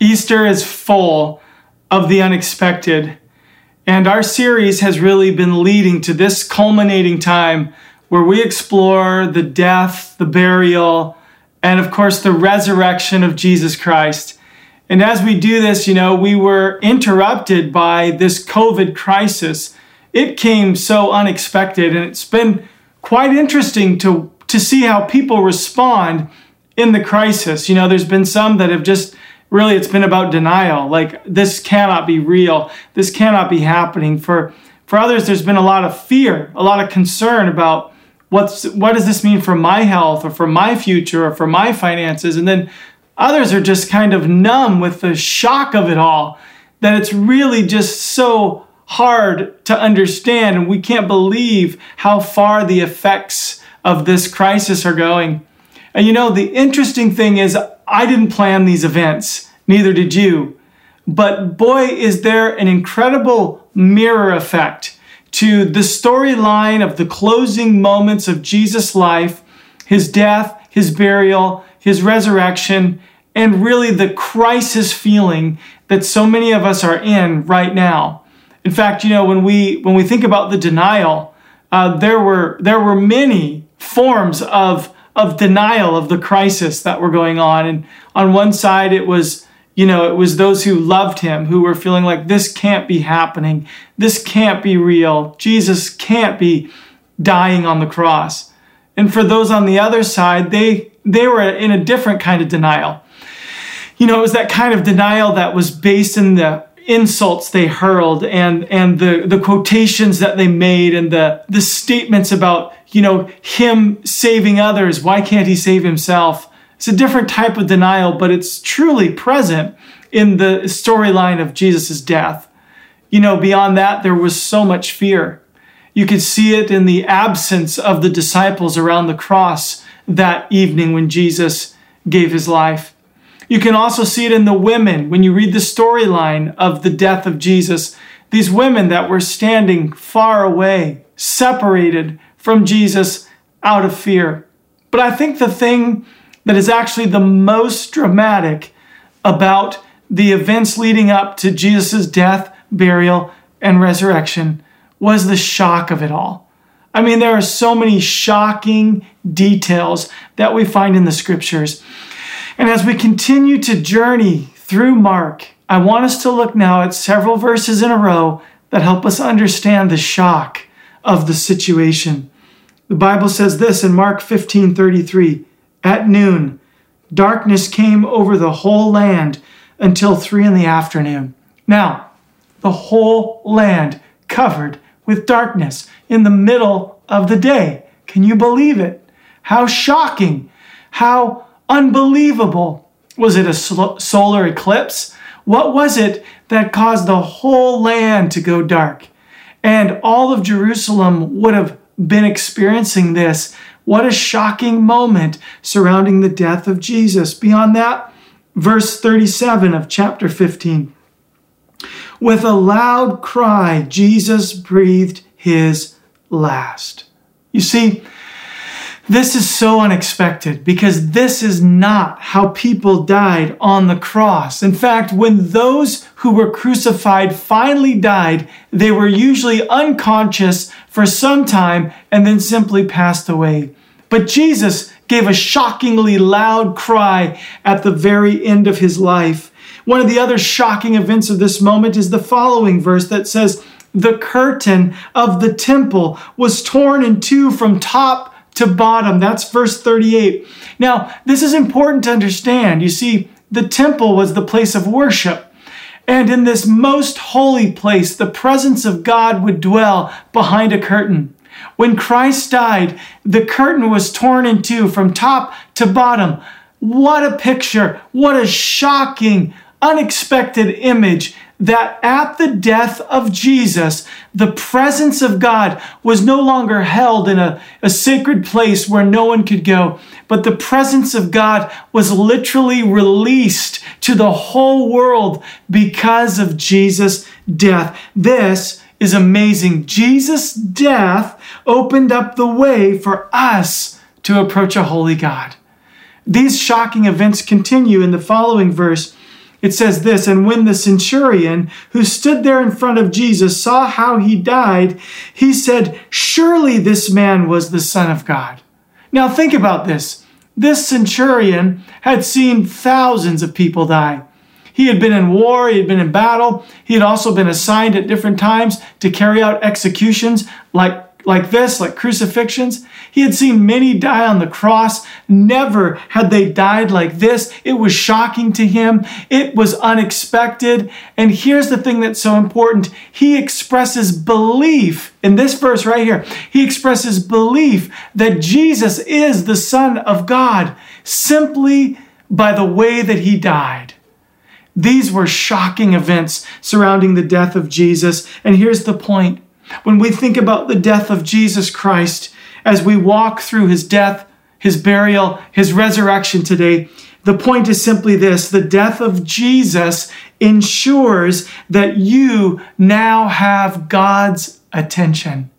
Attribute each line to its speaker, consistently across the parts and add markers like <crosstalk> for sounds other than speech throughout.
Speaker 1: Easter is full of the unexpected. And our series has really been leading to this culminating time where we explore the death, the burial, and of course, the resurrection of Jesus Christ. And as we do this, you know, we were interrupted by this COVID crisis. It came so unexpected, and it's been quite interesting to, to see how people respond in the crisis. You know, there's been some that have just really it's been about denial. Like this cannot be real. This cannot be happening. For for others there's been a lot of fear a lot of concern about what's what does this mean for my health or for my future or for my finances? And then others are just kind of numb with the shock of it all that it's really just so hard to understand. And we can't believe how far the effects of this crisis are going. And you know the interesting thing is I didn't plan these events, neither did you. But boy, is there an incredible mirror effect to the storyline of the closing moments of Jesus' life, his death, his burial, his resurrection, and really the crisis feeling that so many of us are in right now. In fact, you know, when we when we think about the denial, uh, there were there were many forms of of denial of the crisis that were going on. And on one side, it was, you know, it was those who loved him who were feeling like this can't be happening. This can't be real. Jesus can't be dying on the cross. And for those on the other side, they they were in a different kind of denial. You know, it was that kind of denial that was based in the insults they hurled and and the the quotations that they made and the the statements about you know him saving others. Why can't he save himself? It's a different type of denial but it's truly present in the storyline of Jesus' death. You know beyond that there was so much fear. You could see it in the absence of the disciples around the cross that evening when Jesus gave his life. You can also see it in the women. When you read the storyline of the death of Jesus. These women that were standing far away, separated from Jesus out of fear. But I think the thing that is actually the most dramatic about the events leading up to Jesus' death, burial, and resurrection was the shock of it all. I mean, there are so many shocking details that we find in the scriptures. And as we continue to journey through Mark, I want us to look now at several verses in a row that help us understand the shock of the situation. The Bible says this in Mark 15 33 At noon, darkness came over the whole land until three in the afternoon. Now, the whole land covered with darkness in the middle of the day. Can you believe it? How shocking! How Unbelievable. Was it a solar eclipse? What was it that caused the whole land to go dark? And all of Jerusalem would have been experiencing this. What a shocking moment surrounding the death of Jesus. Beyond that, verse 37 of chapter 15. With a loud cry, Jesus breathed his last. You see, this is so unexpected because this is not how people died on the cross. In fact, when those who were crucified finally died, they were usually unconscious for some time and then simply passed away. But Jesus gave a shockingly loud cry at the very end of his life. One of the other shocking events of this moment is the following verse that says, The curtain of the temple was torn in two from top to bottom. That's verse 38. Now, this is important to understand. You see, the temple was the place of worship. And in this most holy place, the presence of God would dwell behind a curtain. When Christ died, the curtain was torn in two from top to bottom. What a picture! What a shocking, unexpected image that at the death of Jesus, the presence of God was no longer held in a, a sacred place where no one could go, but the presence of God was literally released to the whole world because of Jesus' death. This is amazing. Jesus' death opened up the way for us to approach a holy God. These shocking events continue in the following verse it says this And when the centurion who stood there in front of Jesus saw how he died, he said, Surely this man was the Son of God. Now think about this. This centurion had seen thousands of people die. He had been in war, he had been in battle, he had also been assigned at different times to carry out executions like like this, like crucifixions. He had seen many die on the cross. Never had they died like this. It was shocking to him. It was unexpected. And here's the thing that's so important he expresses belief in this verse right here. He expresses belief that Jesus is the Son of God simply by the way that he died. These were shocking events surrounding the death of Jesus. And here's the point when we think about the death of Jesus Christ, as we walk through his death, his burial, his resurrection today, the point is simply this the death of Jesus ensures that you now have God's attention.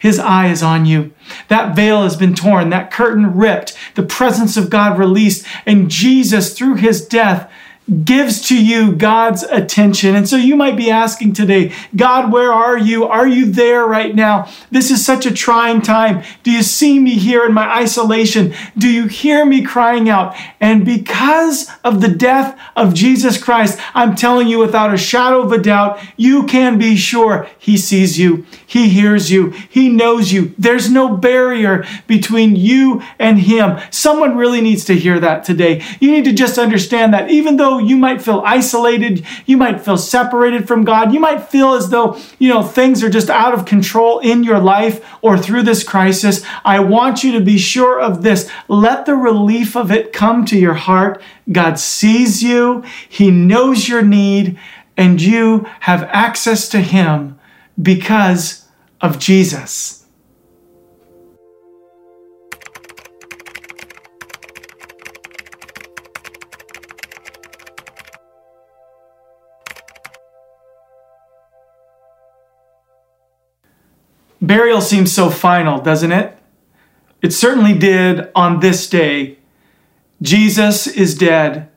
Speaker 1: His eye is on you. That veil has been torn, that curtain ripped, the presence of God released, and Jesus, through his death, gives to you God's attention. And so you might be asking today, God, where are you? Are you there right now? This is such a trying time. Do you see me here in my isolation? Do you hear me crying out? And because of the death of Jesus Christ, I'm telling you without a shadow of a doubt, you can be sure He sees you, He hears you, He knows you. There's no barrier between you and Him. Someone really needs to hear that today. You need to just understand that even though you might feel isolated, you might feel separated from God, you might feel as though, you know, things are just out of control in your life or through this crisis. I want you to be sure of this. Let the relief of it come to your heart. God sees you, He knows your need, and you have access to Him because of Jesus. Burial seems so final, doesn't it? It certainly did on this day. Jesus is dead,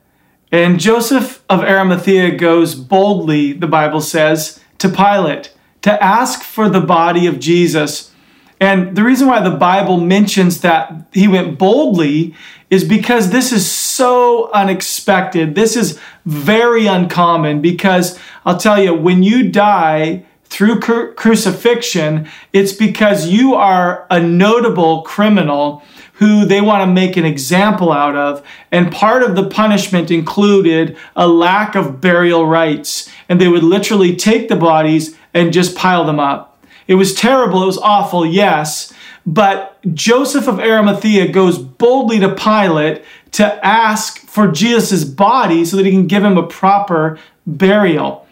Speaker 1: and Joseph of Arimathea goes boldly, the Bible says, to Pilate to ask for the body of Jesus. And the reason why the Bible mentions that he went boldly is because this is so unexpected. This is very uncommon because I'll tell you, when you die, through cru- crucifixion, it's because you are a notable criminal who they want to make an example out of. And part of the punishment included a lack of burial rites. And they would literally take the bodies and just pile them up. It was terrible. It was awful, yes. But Joseph of Arimathea goes boldly to Pilate to ask for Jesus' body so that he can give him a proper burial.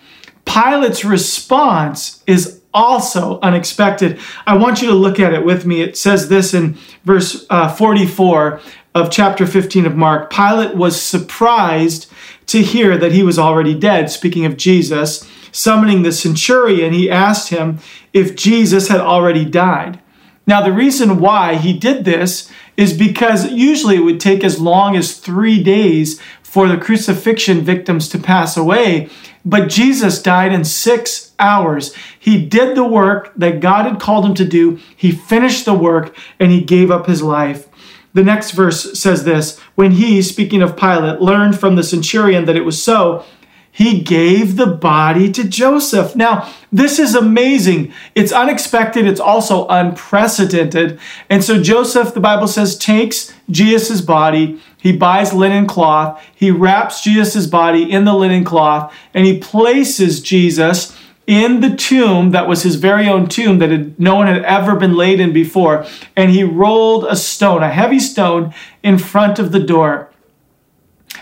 Speaker 1: Pilate's response is also unexpected. I want you to look at it with me. It says this in verse uh, 44 of chapter 15 of Mark. Pilate was surprised to hear that he was already dead. Speaking of Jesus, summoning the centurion, he asked him if Jesus had already died. Now, the reason why he did this is because usually it would take as long as three days for the crucifixion victims to pass away. But Jesus died in six hours. He did the work that God had called him to do. He finished the work and he gave up his life. The next verse says this When he, speaking of Pilate, learned from the centurion that it was so, he gave the body to Joseph. Now, this is amazing. It's unexpected, it's also unprecedented. And so, Joseph, the Bible says, takes Jesus' body, he buys linen cloth, he wraps Jesus' body in the linen cloth, and he places Jesus in the tomb that was his very own tomb that had, no one had ever been laid in before. And he rolled a stone, a heavy stone, in front of the door.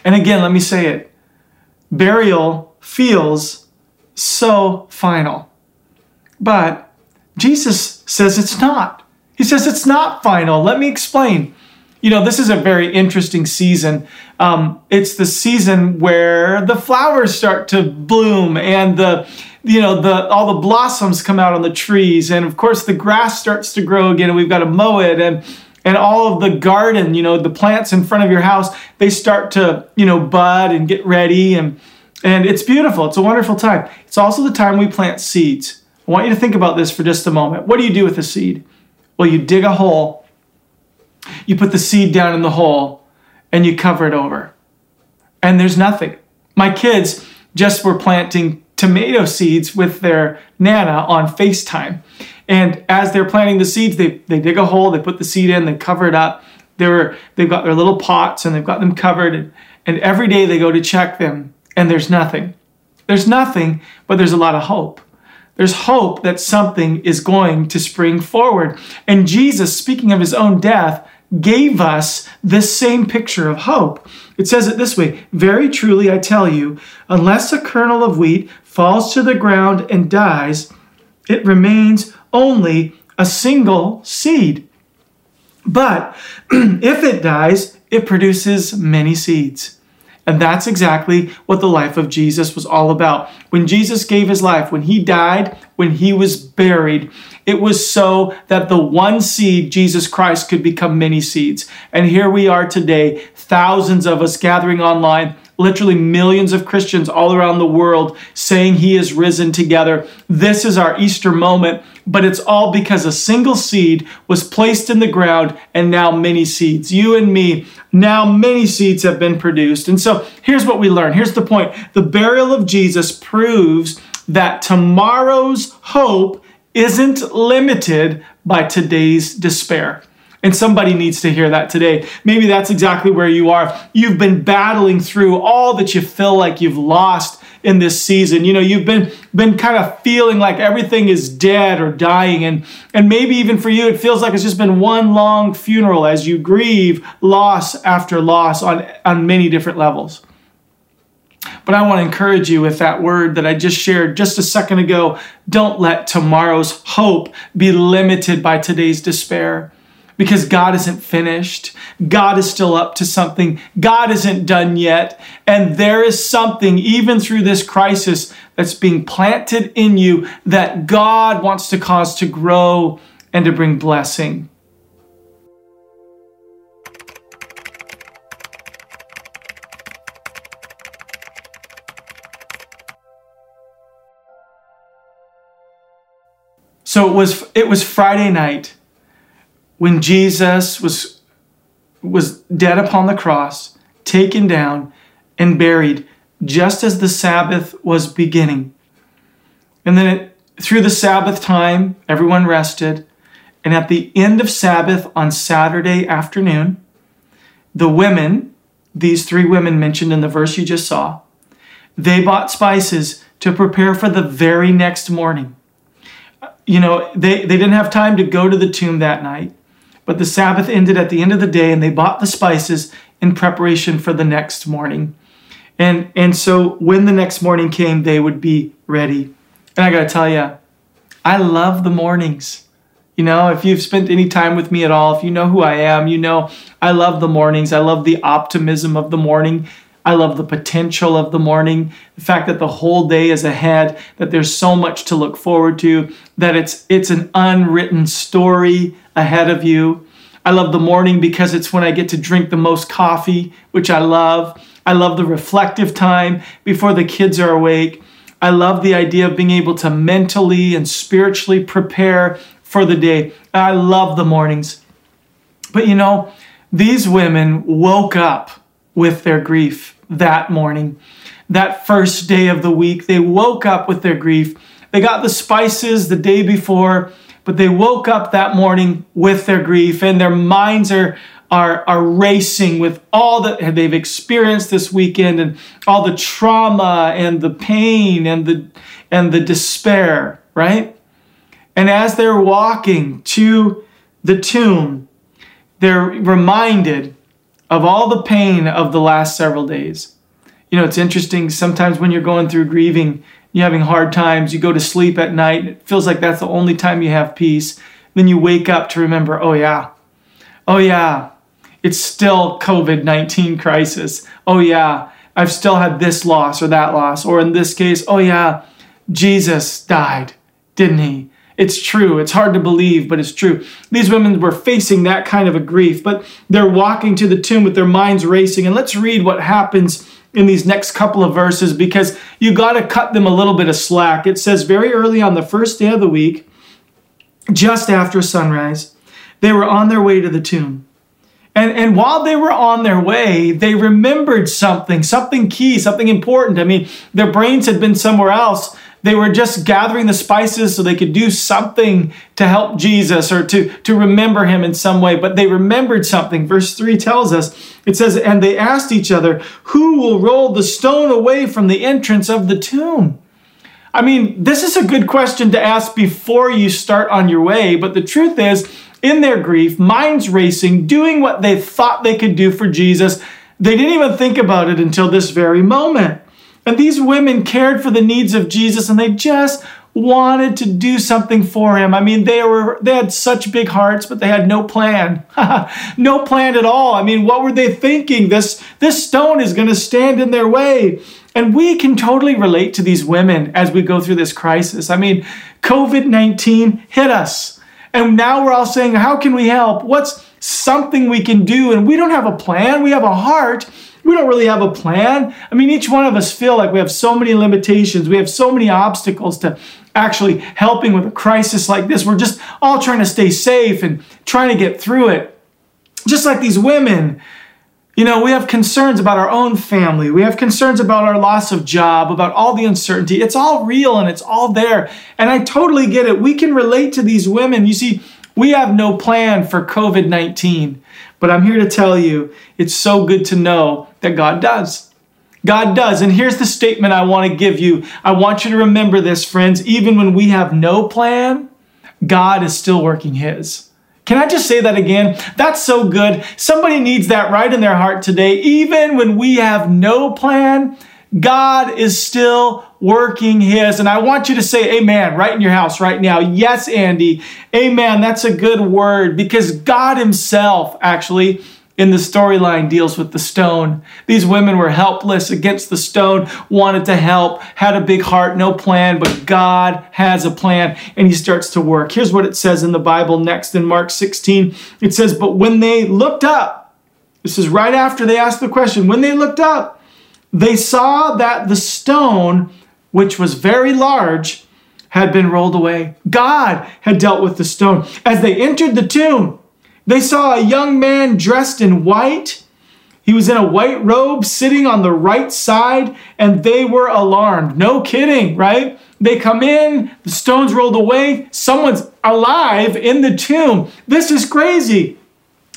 Speaker 1: And again, let me say it burial feels so final. But Jesus says it's not. He says it's not final. Let me explain. You know, this is a very interesting season. Um, it's the season where the flowers start to bloom and the you know the all the blossoms come out on the trees and of course the grass starts to grow again and we've got to mow it and and all of the garden, you know, the plants in front of your house, they start to, you know, bud and get ready. And, And it's beautiful. It's a wonderful time. It's also the time we plant seeds. I want you to think about this for just a moment. What do you do with a seed? Well, you dig a hole, you put the seed down in the hole, and you cover it over. And there's nothing. My kids just were planting tomato seeds with their Nana on FaceTime. And as they're planting the seeds, they, they dig a hole, they put the seed in, they cover it up. They're, they've got their little pots and they've got them covered. And, and every day they go to check them, and there's nothing. There's nothing, but there's a lot of hope. There's hope that something is going to spring forward. And Jesus, speaking of his own death, gave us this same picture of hope. It says it this way Very truly, I tell you, unless a kernel of wheat falls to the ground and dies, it remains only a single seed. But <clears throat> if it dies, it produces many seeds. And that's exactly what the life of Jesus was all about. When Jesus gave his life, when he died, when he was buried, it was so that the one seed, Jesus Christ, could become many seeds. And here we are today, thousands of us gathering online literally millions of Christians all around the world saying he is risen together. This is our Easter moment, but it's all because a single seed was placed in the ground and now many seeds. You and me, now many seeds have been produced. And so here's what we learn. Here's the point the burial of Jesus proves that tomorrow's hope isn't limited by today's despair. And somebody needs to hear that today. Maybe that's exactly where you are. You've been battling through all that you feel like you've lost in this season. You know, you've been been kind of feeling like everything is dead or dying and and maybe even for you it feels like it's just been one long funeral as you grieve loss after loss on on many different levels. But I want to encourage you with that word that I just shared just a second ago. Don't let tomorrow's hope be limited by today's despair because God isn't finished. God is still up to something. God isn't done yet. And there is something, even through this crisis, that's being planted in you that God wants to cause to grow and to bring blessing. So it was it was Friday night when Jesus was, was dead upon the cross, taken down, and buried, just as the Sabbath was beginning. And then it, through the Sabbath time, everyone rested. And at the end of Sabbath on Saturday afternoon, the women, these three women mentioned in the verse you just saw, they bought spices to prepare for the very next morning. You know, they, they didn't have time to go to the tomb that night. But the Sabbath ended at the end of the day, and they bought the spices in preparation for the next morning. And, and so when the next morning came, they would be ready. And I got to tell you, I love the mornings. You know, if you've spent any time with me at all, if you know who I am, you know I love the mornings. I love the optimism of the morning. I love the potential of the morning, the fact that the whole day is ahead, that there's so much to look forward to, that it's it's an unwritten story ahead of you. I love the morning because it's when I get to drink the most coffee, which I love. I love the reflective time before the kids are awake. I love the idea of being able to mentally and spiritually prepare for the day. I love the mornings. But you know, these women woke up with their grief that morning. That first day of the week, they woke up with their grief. They got the spices the day before, but they woke up that morning with their grief and their minds are are, are racing with all that they've experienced this weekend and all the trauma and the pain and the and the despair, right? And as they're walking to the tomb, they're reminded of all the pain of the last several days. You know, it's interesting sometimes when you're going through grieving, you're having hard times, you go to sleep at night, and it feels like that's the only time you have peace. Then you wake up to remember, oh yeah, oh yeah, it's still COVID 19 crisis. Oh yeah, I've still had this loss or that loss. Or in this case, oh yeah, Jesus died, didn't he? It's true. It's hard to believe, but it's true. These women were facing that kind of a grief, but they're walking to the tomb with their minds racing. And let's read what happens in these next couple of verses because you got to cut them a little bit of slack. It says very early on the first day of the week, just after sunrise, they were on their way to the tomb. And, and while they were on their way, they remembered something, something key, something important. I mean, their brains had been somewhere else. They were just gathering the spices so they could do something to help Jesus or to, to remember him in some way. But they remembered something. Verse 3 tells us it says, And they asked each other, Who will roll the stone away from the entrance of the tomb? I mean, this is a good question to ask before you start on your way. But the truth is, in their grief, minds racing, doing what they thought they could do for Jesus. They didn't even think about it until this very moment. And these women cared for the needs of Jesus and they just wanted to do something for him. I mean, they were they had such big hearts, but they had no plan. <laughs> no plan at all. I mean, what were they thinking? This this stone is going to stand in their way. And we can totally relate to these women as we go through this crisis. I mean, COVID-19 hit us. And now we're all saying, how can we help? What's something we can do? And we don't have a plan. We have a heart. We don't really have a plan. I mean, each one of us feel like we have so many limitations. We have so many obstacles to actually helping with a crisis like this. We're just all trying to stay safe and trying to get through it. Just like these women, you know, we have concerns about our own family. We have concerns about our loss of job, about all the uncertainty. It's all real and it's all there. And I totally get it. We can relate to these women. You see, we have no plan for COVID 19, but I'm here to tell you it's so good to know that God does. God does. And here's the statement I want to give you. I want you to remember this, friends. Even when we have no plan, God is still working His. Can I just say that again? That's so good. Somebody needs that right in their heart today. Even when we have no plan, God is still working His. And I want you to say amen right in your house right now. Yes, Andy. Amen. That's a good word because God Himself actually in the storyline deals with the stone. These women were helpless against the stone, wanted to help, had a big heart, no plan, but God has a plan and he starts to work. Here's what it says in the Bible next in Mark 16. It says, But when they looked up, this is right after they asked the question, when they looked up, they saw that the stone, which was very large, had been rolled away. God had dealt with the stone. As they entered the tomb, they saw a young man dressed in white. He was in a white robe sitting on the right side, and they were alarmed. No kidding, right? They come in, the stones rolled away, someone's alive in the tomb. This is crazy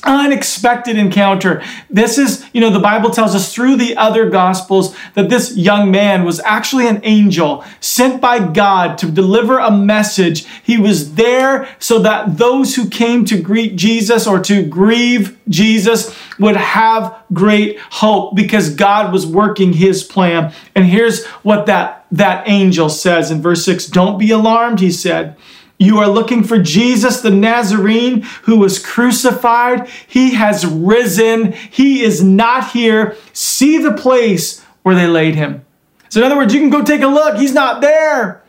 Speaker 1: unexpected encounter. This is, you know, the Bible tells us through the other gospels that this young man was actually an angel sent by God to deliver a message. He was there so that those who came to greet Jesus or to grieve Jesus would have great hope because God was working his plan. And here's what that that angel says in verse 6, "Don't be alarmed," he said. You are looking for Jesus the Nazarene who was crucified. He has risen. He is not here. See the place where they laid him. So, in other words, you can go take a look. He's not there.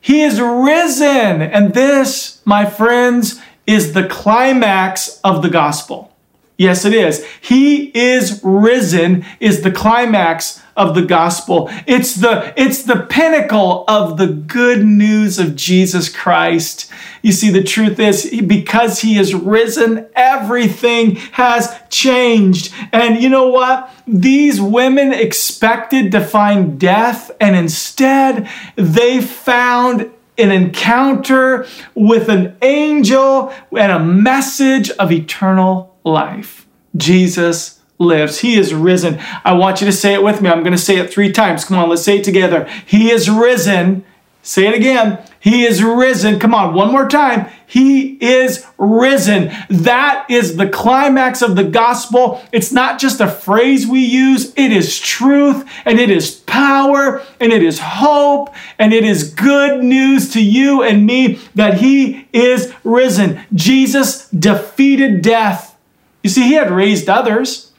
Speaker 1: He is risen. And this, my friends, is the climax of the gospel. Yes, it is. He is risen is the climax of the gospel. It's the it's the pinnacle of the good news of Jesus Christ. You see the truth is because he is risen everything has changed. And you know what? These women expected to find death and instead they found an encounter with an angel and a message of eternal life. Jesus lives. He is risen. I want you to say it with me. I'm going to say it three times. Come on, let's say it together. He is risen. Say it again. He is risen. Come on, one more time. He is risen. That is the climax of the gospel. It's not just a phrase we use, it is truth and it is power and it is hope and it is good news to you and me that He is risen. Jesus defeated death. You see, He had raised others.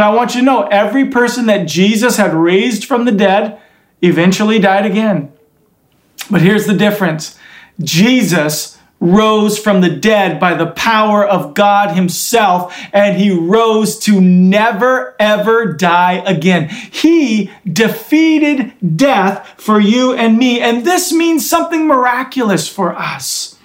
Speaker 1: But I want you to know every person that Jesus had raised from the dead eventually died again. But here's the difference Jesus rose from the dead by the power of God Himself, and He rose to never ever die again. He defeated death for you and me, and this means something miraculous for us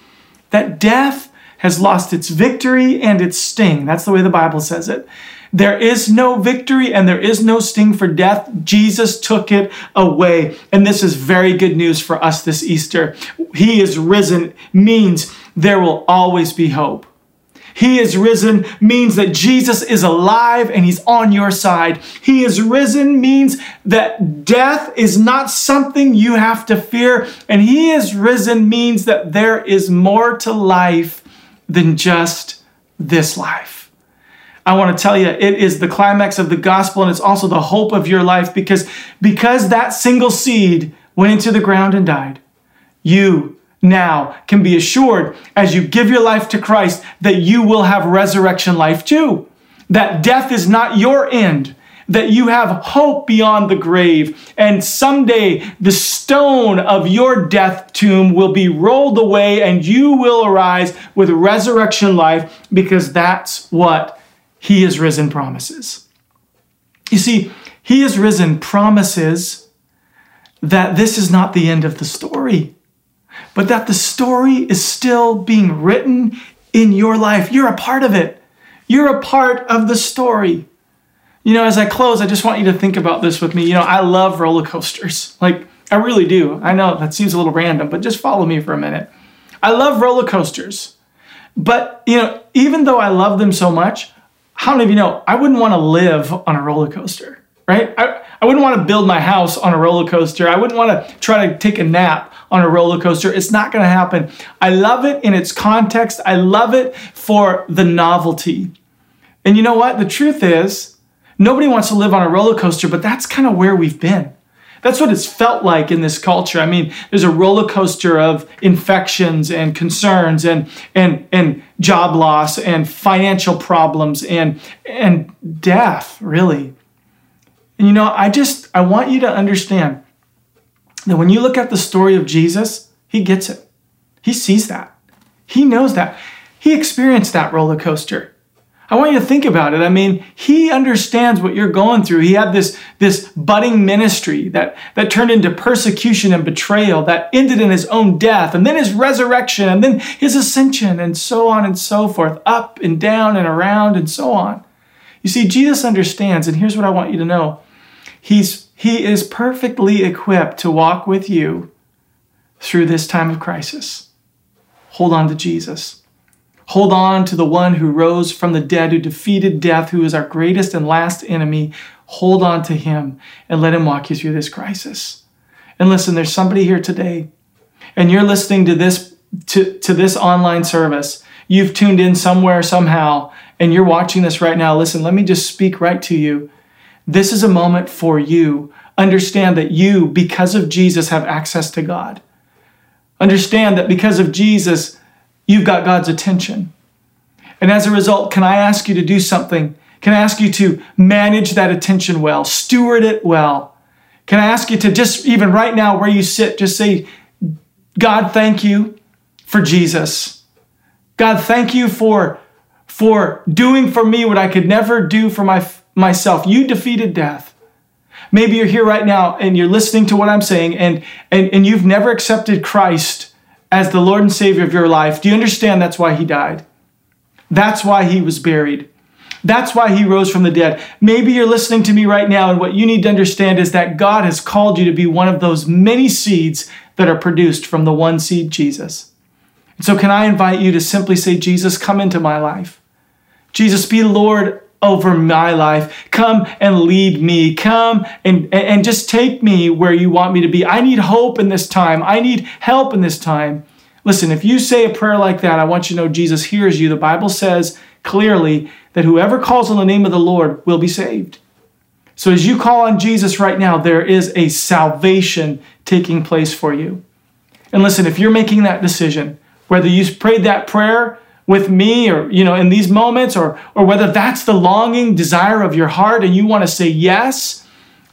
Speaker 1: that death has lost its victory and its sting. That's the way the Bible says it. There is no victory and there is no sting for death. Jesus took it away. And this is very good news for us this Easter. He is risen means there will always be hope. He is risen means that Jesus is alive and he's on your side. He is risen means that death is not something you have to fear. And he is risen means that there is more to life than just this life. I want to tell you, it is the climax of the gospel and it's also the hope of your life because, because that single seed went into the ground and died. You now can be assured as you give your life to Christ that you will have resurrection life too. That death is not your end, that you have hope beyond the grave. And someday the stone of your death tomb will be rolled away and you will arise with resurrection life because that's what he is risen promises. You see, he is risen promises that this is not the end of the story, but that the story is still being written in your life. You're a part of it. You're a part of the story. You know, as I close, I just want you to think about this with me. You know, I love roller coasters. Like, I really do. I know that seems a little random, but just follow me for a minute. I love roller coasters. But, you know, even though I love them so much, how many of you know I wouldn't want to live on a roller coaster, right? I, I wouldn't want to build my house on a roller coaster. I wouldn't want to try to take a nap on a roller coaster. It's not going to happen. I love it in its context, I love it for the novelty. And you know what? The truth is, nobody wants to live on a roller coaster, but that's kind of where we've been. That's what it's felt like in this culture. I mean, there's a roller coaster of infections and concerns and and and job loss and financial problems and and death, really. And you know, I just I want you to understand that when you look at the story of Jesus, he gets it. He sees that. He knows that. He experienced that roller coaster. I want you to think about it. I mean, he understands what you're going through. He had this, this budding ministry that, that turned into persecution and betrayal, that ended in his own death, and then his resurrection, and then his ascension, and so on and so forth, up and down and around and so on. You see, Jesus understands, and here's what I want you to know He's, He is perfectly equipped to walk with you through this time of crisis. Hold on to Jesus. Hold on to the one who rose from the dead, who defeated death, who is our greatest and last enemy. Hold on to him and let him walk you through this crisis. And listen, there's somebody here today, and you're listening to this to, to this online service. You've tuned in somewhere, somehow, and you're watching this right now. Listen, let me just speak right to you. This is a moment for you. Understand that you, because of Jesus, have access to God. Understand that because of Jesus, you've got God's attention. And as a result, can I ask you to do something? Can I ask you to manage that attention well, steward it well? Can I ask you to just, even right now where you sit, just say, God, thank you for Jesus. God, thank you for, for doing for me what I could never do for my, myself. You defeated death. Maybe you're here right now and you're listening to what I'm saying and, and, and you've never accepted Christ as the Lord and Savior of your life, do you understand that's why He died? That's why He was buried. That's why He rose from the dead. Maybe you're listening to me right now, and what you need to understand is that God has called you to be one of those many seeds that are produced from the one seed, Jesus. And so, can I invite you to simply say, Jesus, come into my life? Jesus, be Lord over my life. Come and lead me. Come and, and just take me where you want me to be. I need hope in this time. I need help in this time. Listen, if you say a prayer like that, I want you to know Jesus hears you. The Bible says clearly that whoever calls on the name of the Lord will be saved. So as you call on Jesus right now, there is a salvation taking place for you. And listen, if you're making that decision, whether you prayed that prayer with me or you know in these moments or or whether that's the longing desire of your heart and you want to say yes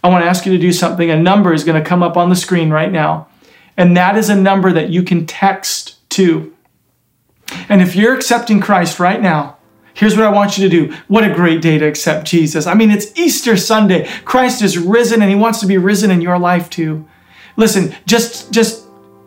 Speaker 1: i want to ask you to do something a number is going to come up on the screen right now and that is a number that you can text to And if you're accepting Christ right now, Here's what I want you to do. What a great day to accept Jesus. I mean, it's Easter Sunday. Christ is risen and he wants to be risen in your life too. Listen, just just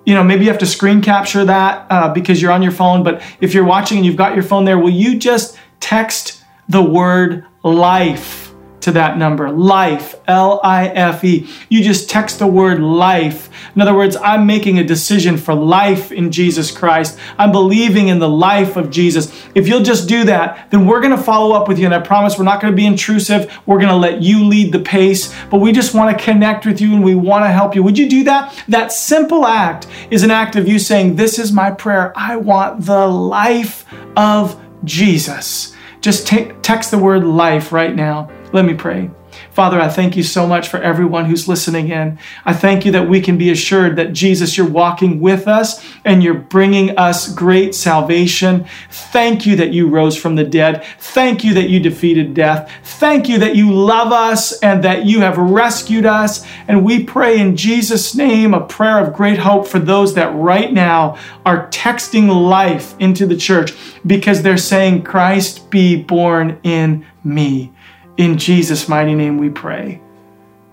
Speaker 1: you know, maybe you have to screen capture that uh, because you're on your phone, but if you're watching and you've got your phone there, will you just text the word life? To that number life, L I F E. You just text the word life. In other words, I'm making a decision for life in Jesus Christ. I'm believing in the life of Jesus. If you'll just do that, then we're going to follow up with you. And I promise we're not going to be intrusive. We're going to let you lead the pace, but we just want to connect with you and we want to help you. Would you do that? That simple act is an act of you saying, This is my prayer. I want the life of Jesus. Just t- text the word life right now. Let me pray. Father, I thank you so much for everyone who's listening in. I thank you that we can be assured that Jesus, you're walking with us and you're bringing us great salvation. Thank you that you rose from the dead. Thank you that you defeated death. Thank you that you love us and that you have rescued us. And we pray in Jesus' name a prayer of great hope for those that right now are texting life into the church because they're saying, Christ be born in me. In Jesus' mighty name we pray.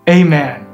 Speaker 1: Amen.